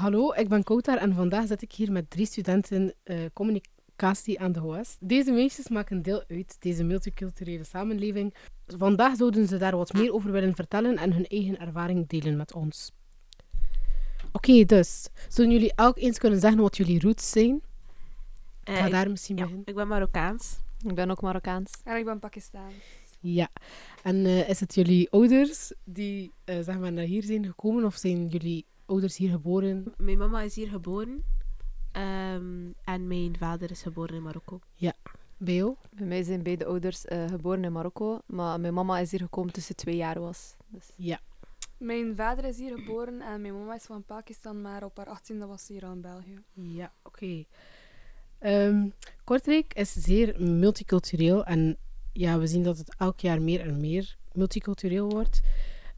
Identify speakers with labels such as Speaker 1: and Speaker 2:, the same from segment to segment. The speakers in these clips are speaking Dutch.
Speaker 1: hallo, ik ben Koutar en vandaag zit ik hier met drie studenten eh, communicatie aan de HOS. Deze meisjes maken deel uit deze multiculturele samenleving. Vandaag zouden ze daar wat meer over willen vertellen en hun eigen ervaring delen met ons. Oké, dus, zullen jullie elk eens kunnen zeggen wat jullie roots zijn?
Speaker 2: Eh,
Speaker 1: Ga
Speaker 2: ik-
Speaker 1: daar misschien
Speaker 2: ja,
Speaker 1: beginnen.
Speaker 2: ik ben Marokkaans.
Speaker 3: Ik ben ook Marokkaans.
Speaker 4: En ik ben Pakistaans.
Speaker 1: Ja. En eh, is het jullie ouders die eh, zeg maar, naar hier zijn gekomen of zijn jullie ouders hier geboren?
Speaker 2: Mijn mama is hier geboren. Ehm, en mijn vader is geboren in Marokko.
Speaker 1: Bij jou?
Speaker 3: Bij mij zijn beide ouders eh, geboren in Marokko, maar mijn mama is hier gekomen toen ze twee jaar was. Dus,
Speaker 1: Ja.
Speaker 4: Mijn vader is hier geboren en mijn mama is van Pakistan, maar op haar 18e was ze hier al in België.
Speaker 1: Ja, oké. Ehm, Kortrijk is zeer multicultureel en ja, we zien dat het elk jaar meer en meer multicultureel wordt.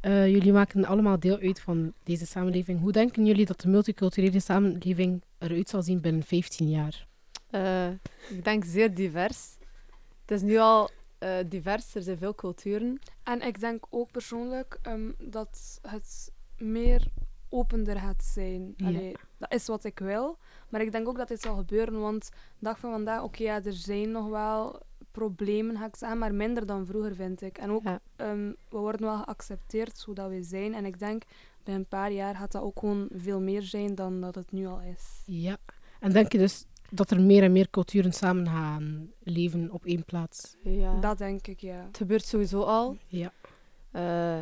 Speaker 1: Eh, jullie maken allemaal deel uit van deze samenleving. Hoe denken jullie dat de multiculturele samenleving eruit zal zien binnen 15 jaar?
Speaker 3: eh, ik denk zeer divers. Het is nu al eh, divers, er zijn veel culturen.
Speaker 4: En ik denk ook persoonlijk ehm, dat het meer opender gaat zijn.
Speaker 1: Ja.
Speaker 4: Allee, dat is wat ik wil. Maar ik denk ook dat dit zal gebeuren, want de dag van vandaag, oké, ja, er zijn nog wel problemen, ga ik zeggen, maar minder dan vroeger, vind ik. En ook,
Speaker 3: Ja.
Speaker 4: ehm, we worden wel geaccepteerd zodat we zijn. En ik denk, binnen een paar jaar gaat dat ook gewoon veel meer zijn dan dat het nu al is.
Speaker 1: Ja. En denk je dus dat er meer en meer culturen samen gaan leven op één plaats?
Speaker 3: Ja.
Speaker 4: Dat denk ik, ja.
Speaker 3: Het gebeurt sowieso al.
Speaker 1: Ja.
Speaker 3: Eh,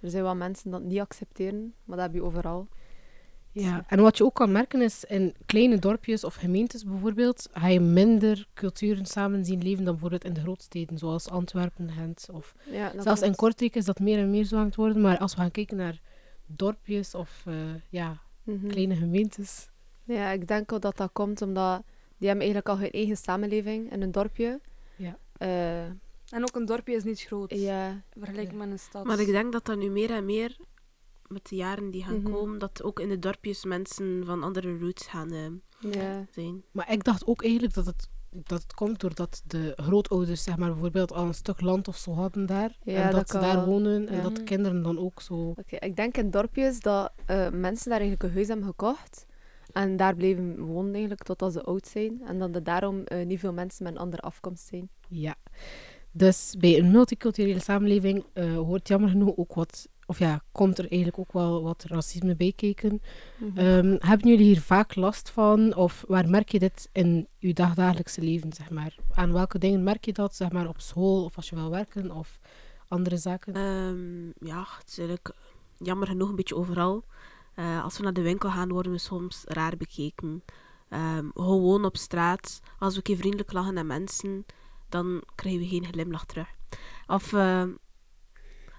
Speaker 3: er zijn wel mensen dat niet accepteren, maar dat heb je overal.
Speaker 1: Ja, en wat je ook kan merken is in kleine dorpjes of gemeentes bijvoorbeeld, ga je minder culturen samen zien leven dan bijvoorbeeld in de grootsteden, zoals Antwerpen, Gent. Of
Speaker 3: Ja,
Speaker 1: zelfs in. Kortrijk is dat meer en meer zo aan het worden. Maar als we gaan kijken naar dorpjes of eh, ja,
Speaker 3: Mhm.
Speaker 1: kleine gemeentes.
Speaker 3: Ja, ik denk ook dat dat komt omdat die hebben eigenlijk al hun eigen samenleving in een dorpje.
Speaker 1: Ja.
Speaker 3: Eh,
Speaker 4: En ook een dorpje is niet groot,
Speaker 3: ja,
Speaker 4: vergeleken met een stad.
Speaker 2: Maar ik denk dat dat nu meer en meer, met de jaren die gaan
Speaker 3: Mhm.
Speaker 2: komen, dat ook in de dorpjes mensen van andere roots gaan eh,
Speaker 3: ja.
Speaker 2: zijn.
Speaker 1: Maar ik dacht ook eigenlijk dat het, dat het komt doordat de grootouders zeg maar, bijvoorbeeld al een stuk land of zo hadden daar.
Speaker 3: Ja,
Speaker 1: en dat,
Speaker 3: dat
Speaker 1: ze daar
Speaker 3: wel.
Speaker 1: wonen en
Speaker 3: Ja.
Speaker 1: dat de kinderen dan ook zo...
Speaker 3: Oké, ik denk in dorpjes dat eh, mensen daar eigenlijk een huis hebben gekocht. En daar bleven wonen eigenlijk totdat ze oud zijn. En dat er daarom eh, niet veel mensen met een andere afkomst zijn.
Speaker 1: Ja. Dus bij een multiculturele samenleving eh, hoort jammer genoeg ook wat... Of ja, komt er eigenlijk ook wel wat racisme bij kijken. Ehm, hebben jullie hier vaak last van? Of waar merk je dit in je dagdagelijkse leven, zeg maar? Aan welke dingen merk je dat, zeg maar, op school of als je wil werken of andere zaken?
Speaker 2: Ehm, ja, het is eigenlijk jammer genoeg een beetje overal. Eh, als we naar de winkel gaan, worden we soms raar bekeken. Ehm, gewoon op straat, als we een keer vriendelijk lachen naar mensen, dan krijgen we geen glimlach terug. Of,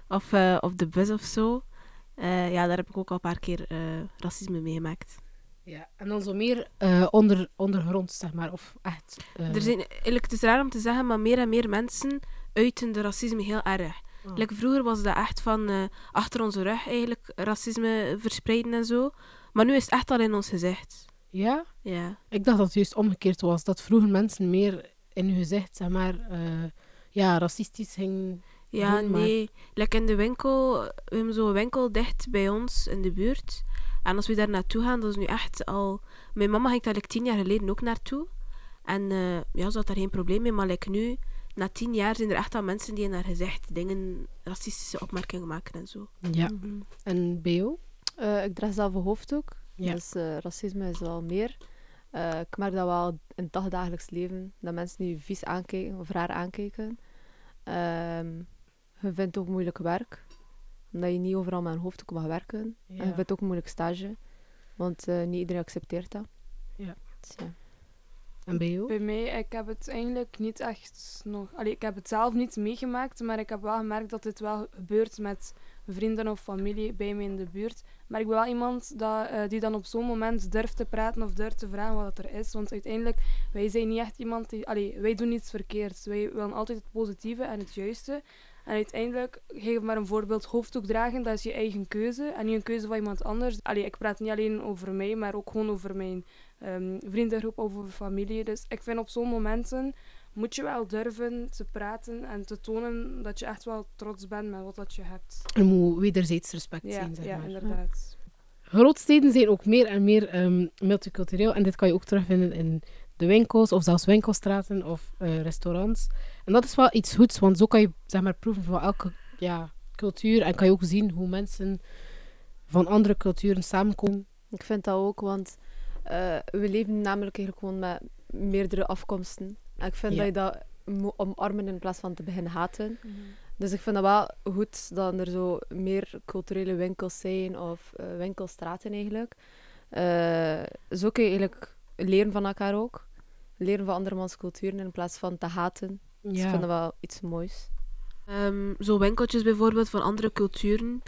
Speaker 2: of eh, op de bus of zo. Eh, ja, daar heb ik ook al een paar keer eh, racisme meegemaakt.
Speaker 1: Ja, en dan zo meer onder, ondergrond, zeg maar, of echt...
Speaker 2: Er zijn, eigenlijk, het is raar om te zeggen, maar meer en meer mensen uiten de racisme heel erg.
Speaker 1: oh.
Speaker 2: Like, vroeger was dat echt van achter onze rug eigenlijk racisme verspreiden en zo. Maar nu is het echt al in ons gezicht.
Speaker 1: Ja?
Speaker 2: Ja.
Speaker 1: Ik dacht dat het juist omgekeerd was. Dat vroeger mensen meer in hun gezicht, zeg maar, ja, racistisch gingen...
Speaker 2: Ja, nee. Like in de winkel, we hebben zo'n winkel dicht bij ons in de buurt. En als we daar naartoe gaan, dat is nu echt al... Mijn mama ging daar like, tien jaar geleden ook naartoe. En eh, ja, ze had daar geen probleem mee. Maar like, nu, na tien jaar, zijn er echt al mensen die in haar gezicht dingen, racistische opmerkingen maken en zo.
Speaker 1: Ja.
Speaker 3: Mhm.
Speaker 1: En jou?
Speaker 3: Eh, ik draag zelf een hoofddoek.
Speaker 1: Ja.
Speaker 3: Dus racisme is wel meer. Ik merk dat wel in het dagdagelijks leven. Dat mensen nu vies aankijken of raar aankijken. Ehm, je vindt ook moeilijk werk. Omdat je niet overal met een hoofddoek mag werken. En je vindt ook een moeilijk stage. Want eh, niet iedereen accepteert dat.
Speaker 1: Ja.
Speaker 3: Dus ja.
Speaker 1: En bij jou?
Speaker 4: Bij mij, ik heb het eigenlijk niet echt nog... Allee, ik heb het zelf niet meegemaakt, maar ik heb wel gemerkt dat dit wel gebeurt met vrienden of familie bij mij in de buurt. Maar ik ben wel iemand dat, eh, die dan op zo'n moment durft te praten of durft te vragen wat er is. Want uiteindelijk, wij zijn niet echt iemand die... Allee, wij doen niets verkeerds. Wij willen altijd het positieve en het juiste. En uiteindelijk, ik geef maar een voorbeeld, hoofddoek dragen, dat is je eigen keuze. En niet een keuze van iemand anders. Allee, ik praat niet alleen over mij, maar ook gewoon over mijn ehm, vriendengroep over familie. Dus ik vind op zo'n momenten moet je wel durven te praten en te tonen dat je echt wel trots bent met wat dat je hebt.
Speaker 1: Er moet wederzijds respect
Speaker 4: Ja,
Speaker 1: zijn, zeg
Speaker 4: ja
Speaker 1: maar.
Speaker 4: inderdaad.
Speaker 1: grootsteden zijn ook meer en meer ehm, multicultureel. En dit kan je ook terugvinden in de winkels, of zelfs winkelstraten of eh, restaurants. En dat is wel iets goeds, want zo kan je zeg maar, proeven van elke ja, cultuur. En kan je ook zien hoe mensen van andere culturen samenkomen.
Speaker 3: Ik vind dat ook, want eh, we leven namelijk eigenlijk gewoon met meerdere afkomsten. En ik vind
Speaker 1: Ja.
Speaker 3: dat je dat moet omarmen in plaats van te beginnen haten. Dus ik vind dat wel goed dat er zo meer culturele winkels zijn, of eh, winkelstraten eigenlijk. Zo kun je eigenlijk leren van elkaar ook. Leren van andermans culturen in plaats van te haten. Dus ik vind dat wel iets moois.
Speaker 2: Ehm, zo winkeltjes bijvoorbeeld van andere culturen.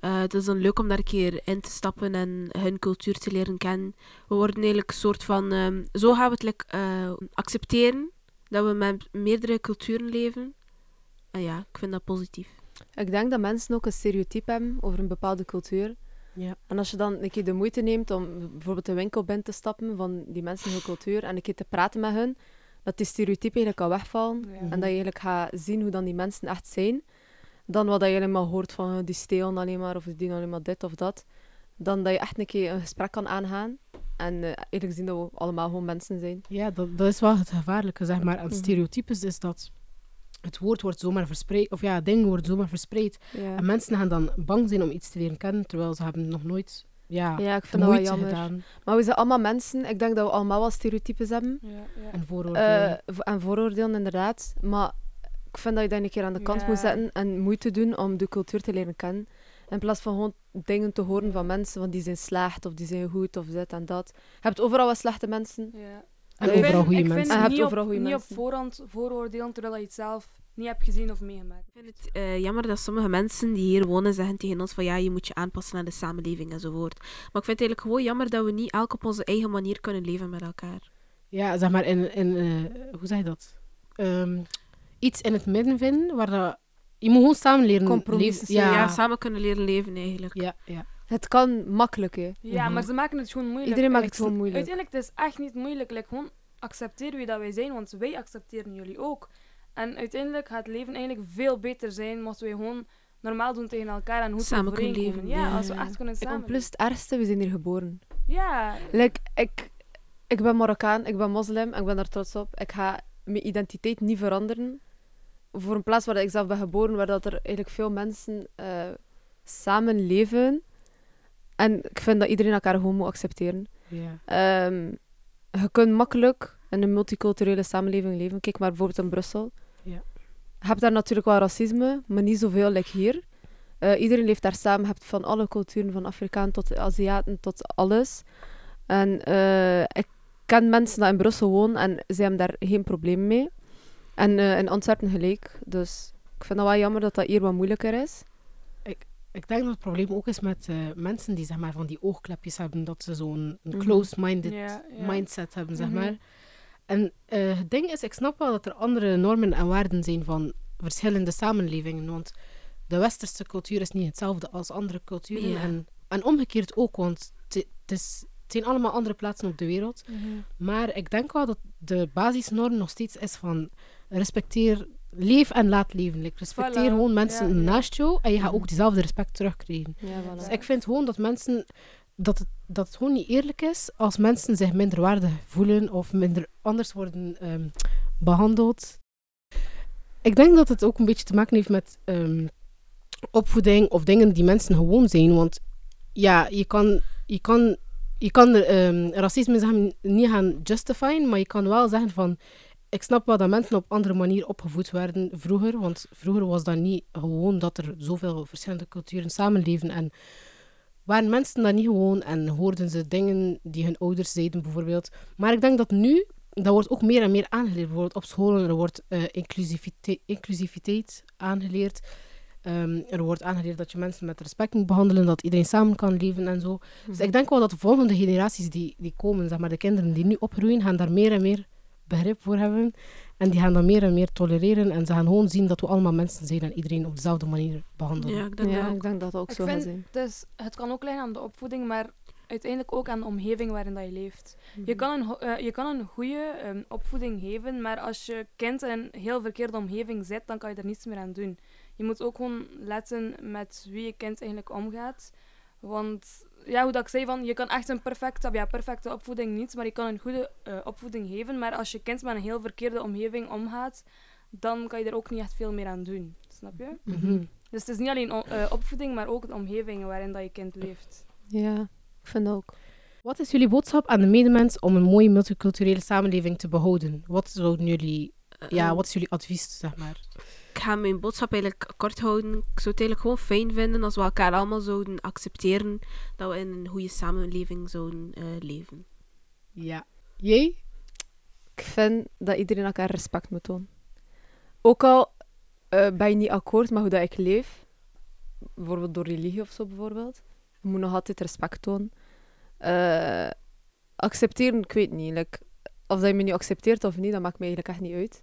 Speaker 2: Eh, het is dan leuk om daar een keer in te stappen en hun cultuur te leren kennen. We worden eigenlijk een soort van... ehm, zo gaan we het like, eh, accepteren dat we met meerdere culturen leven. En ja, ik vind dat positief.
Speaker 3: Ik denk dat mensen ook een stereotype hebben over een bepaalde cultuur.
Speaker 1: Ja.
Speaker 3: En als je dan een keer de moeite neemt om bijvoorbeeld de winkel binnen te stappen van die mensen hun cultuur en een keer te praten met hun, dat die stereotype eigenlijk kan wegvallen.
Speaker 4: Ja.
Speaker 3: En dat je eigenlijk gaat zien hoe dan die mensen echt zijn. Dan wat dat je alleen maar hoort van eh, die stelen alleen maar of die doen alleen maar dit of dat. Dan dat je echt een keer een gesprek kan aangaan. En eh, eigenlijk zien dat we allemaal gewoon mensen zijn.
Speaker 1: Ja, dat, dat is wel het gevaarlijke, zeg maar. aan
Speaker 3: Mhm.
Speaker 1: stereotypes is dat het woord wordt zomaar verspreid, of ja, dingen worden zomaar verspreid.
Speaker 3: Ja,
Speaker 1: En mensen gaan dan bang zijn om iets te leren kennen, terwijl ze hebben nog nooit ja,
Speaker 3: ja ik
Speaker 1: de
Speaker 3: vind dat wel jammer.
Speaker 1: gedaan
Speaker 3: Maar we zijn allemaal mensen. Ik denk dat we allemaal wel stereotypes hebben.
Speaker 4: Ja, ja.
Speaker 1: en vooroordelen.
Speaker 3: Eh, en vooroordelen, inderdaad. Maar ik vind dat je dat een keer aan de kant
Speaker 4: Ja.
Speaker 3: moet zetten en moeite doen om de cultuur te leren kennen. In plaats van gewoon dingen te horen van mensen, want die zijn slecht of die zijn goed of dit en dat. Je hebt overal wel slechte mensen.
Speaker 1: En
Speaker 3: ik
Speaker 1: overal
Speaker 4: vind-
Speaker 1: goede
Speaker 4: ik
Speaker 1: mensen.
Speaker 4: vind
Speaker 3: En je hebt
Speaker 4: niet op,
Speaker 3: overal goede
Speaker 4: niet op voorhand vooroordelen terwijl je het zelf niet hebt gezien of meegemaakt.
Speaker 2: Ik vind het eh, jammer dat sommige mensen die hier wonen zeggen tegen ons van ja, je moet je aanpassen aan de samenleving enzovoort. Maar ik vind het eigenlijk gewoon jammer dat we niet elk op onze eigen manier kunnen leven met elkaar.
Speaker 1: Ja, zeg maar, in, in eh, hoe zeg je dat? Ehm, iets in het midden vinden, waar dat... Je moet gewoon samen leren leven. Ja,
Speaker 2: Ja, samen kunnen leren leven eigenlijk.
Speaker 1: ja, ja.
Speaker 3: Het kan makkelijk, hè.
Speaker 4: Ja,
Speaker 1: Mhm.
Speaker 4: maar ze maken het gewoon moeilijk.
Speaker 3: Iedereen maakt
Speaker 4: En
Speaker 3: het gewoon moeilijk.
Speaker 4: Uiteindelijk, het is echt niet moeilijk. Like, gewoon accepteer wie dat wij zijn, want wij accepteren jullie ook. En uiteindelijk gaat het leven eigenlijk veel beter zijn mochten wij gewoon normaal doen tegen elkaar en goed
Speaker 2: Samen kunnen leven,
Speaker 4: Ja,
Speaker 2: ja.
Speaker 4: als we echt kunnen
Speaker 3: Ik
Speaker 4: samen.
Speaker 3: kom plus het ergste, we zijn hier geboren.
Speaker 4: Ja,
Speaker 3: Like, ik, ik ben Marokkaan, ik ben moslim en ik ben daar trots op. Ik ga mijn identiteit niet veranderen. Voor een plaats waar ik zelf ben geboren, waar dat er eigenlijk veel mensen eh, samen leven. En ik vind dat iedereen elkaar gewoon moet accepteren. Ehm, je kunt makkelijk in een multiculturele samenleving leven. Kijk maar bijvoorbeeld in Brussel.
Speaker 1: Ja.
Speaker 3: Je hebt daar natuurlijk wel racisme, maar niet zoveel like hier. Eh, iedereen leeft daar samen. Je hebt van alle culturen, van Afrikaan tot Aziaten tot alles. En eh, ik ken mensen die in Brussel wonen en ze hebben daar geen probleem mee. En eh, in Antwerpen gelijk. Dus ik vind het wel jammer dat dat hier wat moeilijker is.
Speaker 1: Ik denk dat het probleem ook is met eh, mensen die zeg maar, van die oogklepjes hebben, dat ze zo'n een
Speaker 3: Mhm.
Speaker 1: closed-minded mindset hebben, zeg
Speaker 4: Mhm.
Speaker 1: maar. En eh, het ding is, ik snap wel dat er andere normen en waarden zijn van verschillende samenlevingen, want de westerse cultuur is niet hetzelfde als andere culturen. En, en omgekeerd ook, want het het is- het zijn allemaal andere plaatsen op de wereld.
Speaker 4: Mhm.
Speaker 1: Maar ik denk wel dat de basisnorm nog steeds is van respecteer, leef en laat leven. Like, respecteer
Speaker 4: Voilà.
Speaker 1: gewoon mensen
Speaker 4: Ja,
Speaker 1: naast jou en je gaat ook diezelfde respect terugkrijgen.
Speaker 3: Voilà.
Speaker 1: Dus ik vind gewoon dat mensen dat het, dat het gewoon niet eerlijk is als mensen zich minderwaardig voelen of minder anders worden ehm, behandeld. Ik denk dat het ook een beetje te maken heeft met ehm, opvoeding of dingen die mensen gewoon zijn. Want ja, je kan, je kan, je kan ehm, racisme niet gaan justifyen, maar je kan wel zeggen van ik snap wel dat mensen op andere manier opgevoed werden vroeger, want vroeger was dat niet gewoon dat er zoveel verschillende culturen samenleven en waren mensen dat niet gewoon en hoorden ze dingen die hun ouders zeiden bijvoorbeeld. Maar ik denk dat nu, dat wordt ook meer en meer aangeleerd. Bijvoorbeeld op scholen, er wordt eh, inclusiviteit, inclusiviteit aangeleerd. Ehm, er wordt aangeleerd dat je mensen met respect moet behandelen, dat iedereen samen kan leven en zo. Dus ik denk wel dat de volgende generaties die, die komen, zeg maar de kinderen die nu opgroeien, gaan daar meer en meer begrip voor hebben. En die gaan dat meer en meer tolereren. En ze gaan gewoon zien dat we allemaal mensen zijn en iedereen op dezelfde manier behandelen.
Speaker 2: Ja, ik denk
Speaker 3: ja,
Speaker 2: dat ook.
Speaker 3: ik denk dat dat ook
Speaker 4: Ik
Speaker 3: zo
Speaker 4: vind-
Speaker 3: zijn.
Speaker 4: Dus het kan ook liggen aan de opvoeding, maar uiteindelijk ook aan de omgeving waarin dat je leeft. Je kan een, eh, je kan een goede ehm, opvoeding geven, maar als je kind in een heel verkeerde omgeving zit, dan kan je er niets meer aan doen. Je moet ook gewoon letten met wie je kind eigenlijk omgaat. Want ja, hoe dat ik zei, van, je kan echt een perfecte, ja, perfecte opvoeding niet, maar je kan een goede eh, opvoeding geven. Maar als je kind met een heel verkeerde omgeving omgaat, dan kan je er ook niet echt veel meer aan doen. Snap je?
Speaker 1: Mhm.
Speaker 4: Dus het is niet alleen eh, opvoeding, maar ook de omgeving waarin dat je kind leeft.
Speaker 3: Ja, ik vind ook.
Speaker 1: Wat is jullie boodschap aan de medemens om een mooie multiculturele samenleving te behouden? Wat zouden jullie, ja,
Speaker 2: Ehm,
Speaker 1: wat is jullie advies, zeg maar?
Speaker 2: Ga mijn boodschap eigenlijk kort houden. Ik zou het eigenlijk gewoon fijn vinden als we elkaar allemaal zouden accepteren dat we in een goede samenleving zouden eh, leven.
Speaker 1: Ja. Jij?
Speaker 3: Ik vind dat iedereen elkaar respect moet tonen. Ook al eh, ben je niet akkoord met hoe dat ik leef, bijvoorbeeld door religie of zo bijvoorbeeld, je moet nog altijd respect tonen. Eh, accepteren, ik weet niet. of dat je me nu accepteert of niet, dat maakt me eigenlijk echt niet uit.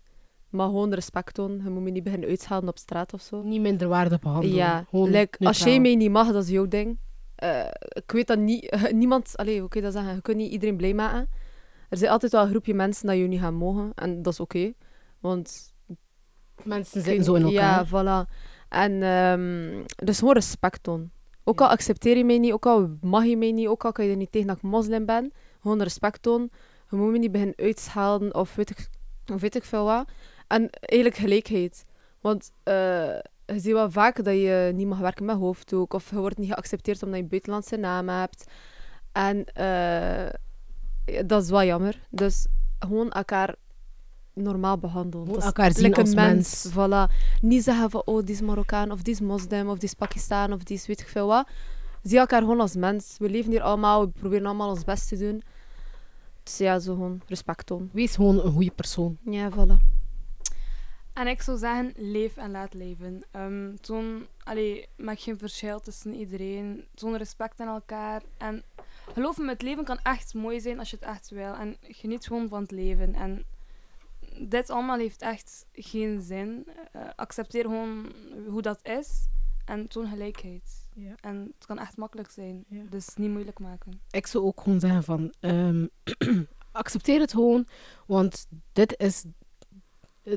Speaker 3: Maar gewoon respect tonen. Je moet me niet beginnen uitschalen op straat of zo.
Speaker 1: Niet minder waardig behandelen.
Speaker 3: Ja, like, als jij mij niet mag, dat is jouw ding. Eh, ik weet dat niet, niemand, allee, hoe kun je dat zeggen? Je kunt niet iedereen blij maken. Er zijn altijd wel een groepje mensen dat je niet gaan mogen. En dat is oké. want
Speaker 1: Mensen zitten zo in elkaar.
Speaker 3: ja, voilà. En ehm, dus gewoon respect tonen. Ook al accepteer je mij niet, ook al mag je mij niet, ook al kan je er niet tegen dat ik moslim ben, gewoon respect tonen. Je moet me niet beginnen uitschelden of weet ik, of weet ik veel wat. En eigenlijk gelijkheid. Want eh, je ziet wel vaak dat je niet mag werken met hoofddoek, of je wordt niet geaccepteerd omdat je een buitenlandse naam hebt. En eh, dat is wel jammer. Dus gewoon elkaar normaal behandelen.
Speaker 1: Gewoon elkaar zien als
Speaker 3: een
Speaker 1: mens.
Speaker 3: Voilà. Niet zeggen van, oh, die is Marokkaan, of die is moslim, of die is Pakistan, of die is weet ik veel wat. Zie elkaar gewoon als mens. We leven hier allemaal, we proberen allemaal ons best te doen. Dus ja, zo gewoon respect tonen.
Speaker 1: Wees gewoon een goede persoon.
Speaker 3: Ja, voilà.
Speaker 4: En ik zou zeggen, leef en laat leven. Ehm toon, allee, maak geen verschil tussen iedereen. Toon respect aan elkaar. En geloof me, het leven kan echt mooi zijn als je het echt wil. En geniet gewoon van het leven. En dit allemaal heeft echt geen zin. Eh, accepteer gewoon hoe dat is. En toon gelijkheid.
Speaker 1: Ja.
Speaker 4: En het kan echt makkelijk zijn.
Speaker 1: Ja.
Speaker 4: Dus niet moeilijk maken.
Speaker 1: Ik zou ook gewoon zeggen van... ehm, accepteer het gewoon, want dit is...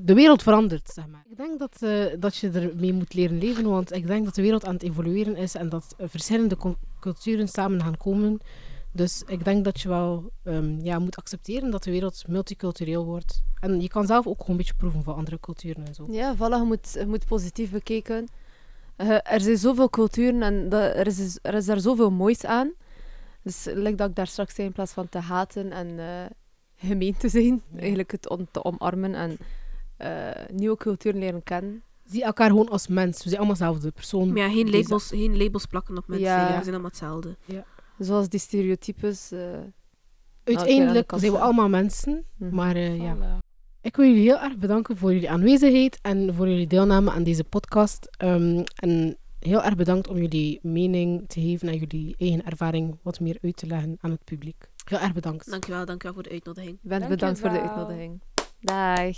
Speaker 1: De wereld verandert, zeg maar. Ik denk dat, eh, dat je ermee moet leren leven, want ik denk dat de wereld aan het evolueren is en dat verschillende culturen samen gaan komen. Dus ik denk dat je wel ehm, ja, moet accepteren dat de wereld multicultureel wordt. En je kan zelf ook gewoon een beetje proeven van andere culturen en zo.
Speaker 3: Ja, voilà, je moet, je moet positief bekijken. Eh, er zijn zoveel culturen en dat, er, is, er is daar zoveel moois aan. Dus like dat ik daar straks zei, in plaats van te haten en eh, gemeen te zijn,
Speaker 1: Ja.
Speaker 3: eigenlijk het om, te omarmen en eh, nieuwe culturen leren kennen.
Speaker 1: Zie elkaar gewoon als mens. We zijn allemaal dezelfde persoon.
Speaker 2: Maar ja, geen
Speaker 1: Deze-
Speaker 2: labels, geen labels plakken op mensen.
Speaker 3: Ja.
Speaker 2: Ja. We zijn allemaal hetzelfde.
Speaker 3: Zoals die stereotypes. eh,
Speaker 1: Uiteindelijk zijn we allemaal mensen,
Speaker 3: Mhm.
Speaker 1: maar eh, ja. Ik wil jullie heel erg bedanken voor jullie aanwezigheid en voor jullie deelname aan deze podcast. Ehm, en heel erg bedankt om jullie mening te geven en jullie eigen ervaring wat meer uit te leggen aan het publiek. Heel erg bedankt.
Speaker 2: Dankjewel, dankjewel voor de uitnodiging.
Speaker 3: bent bedankt voor de uitnodiging. Dag.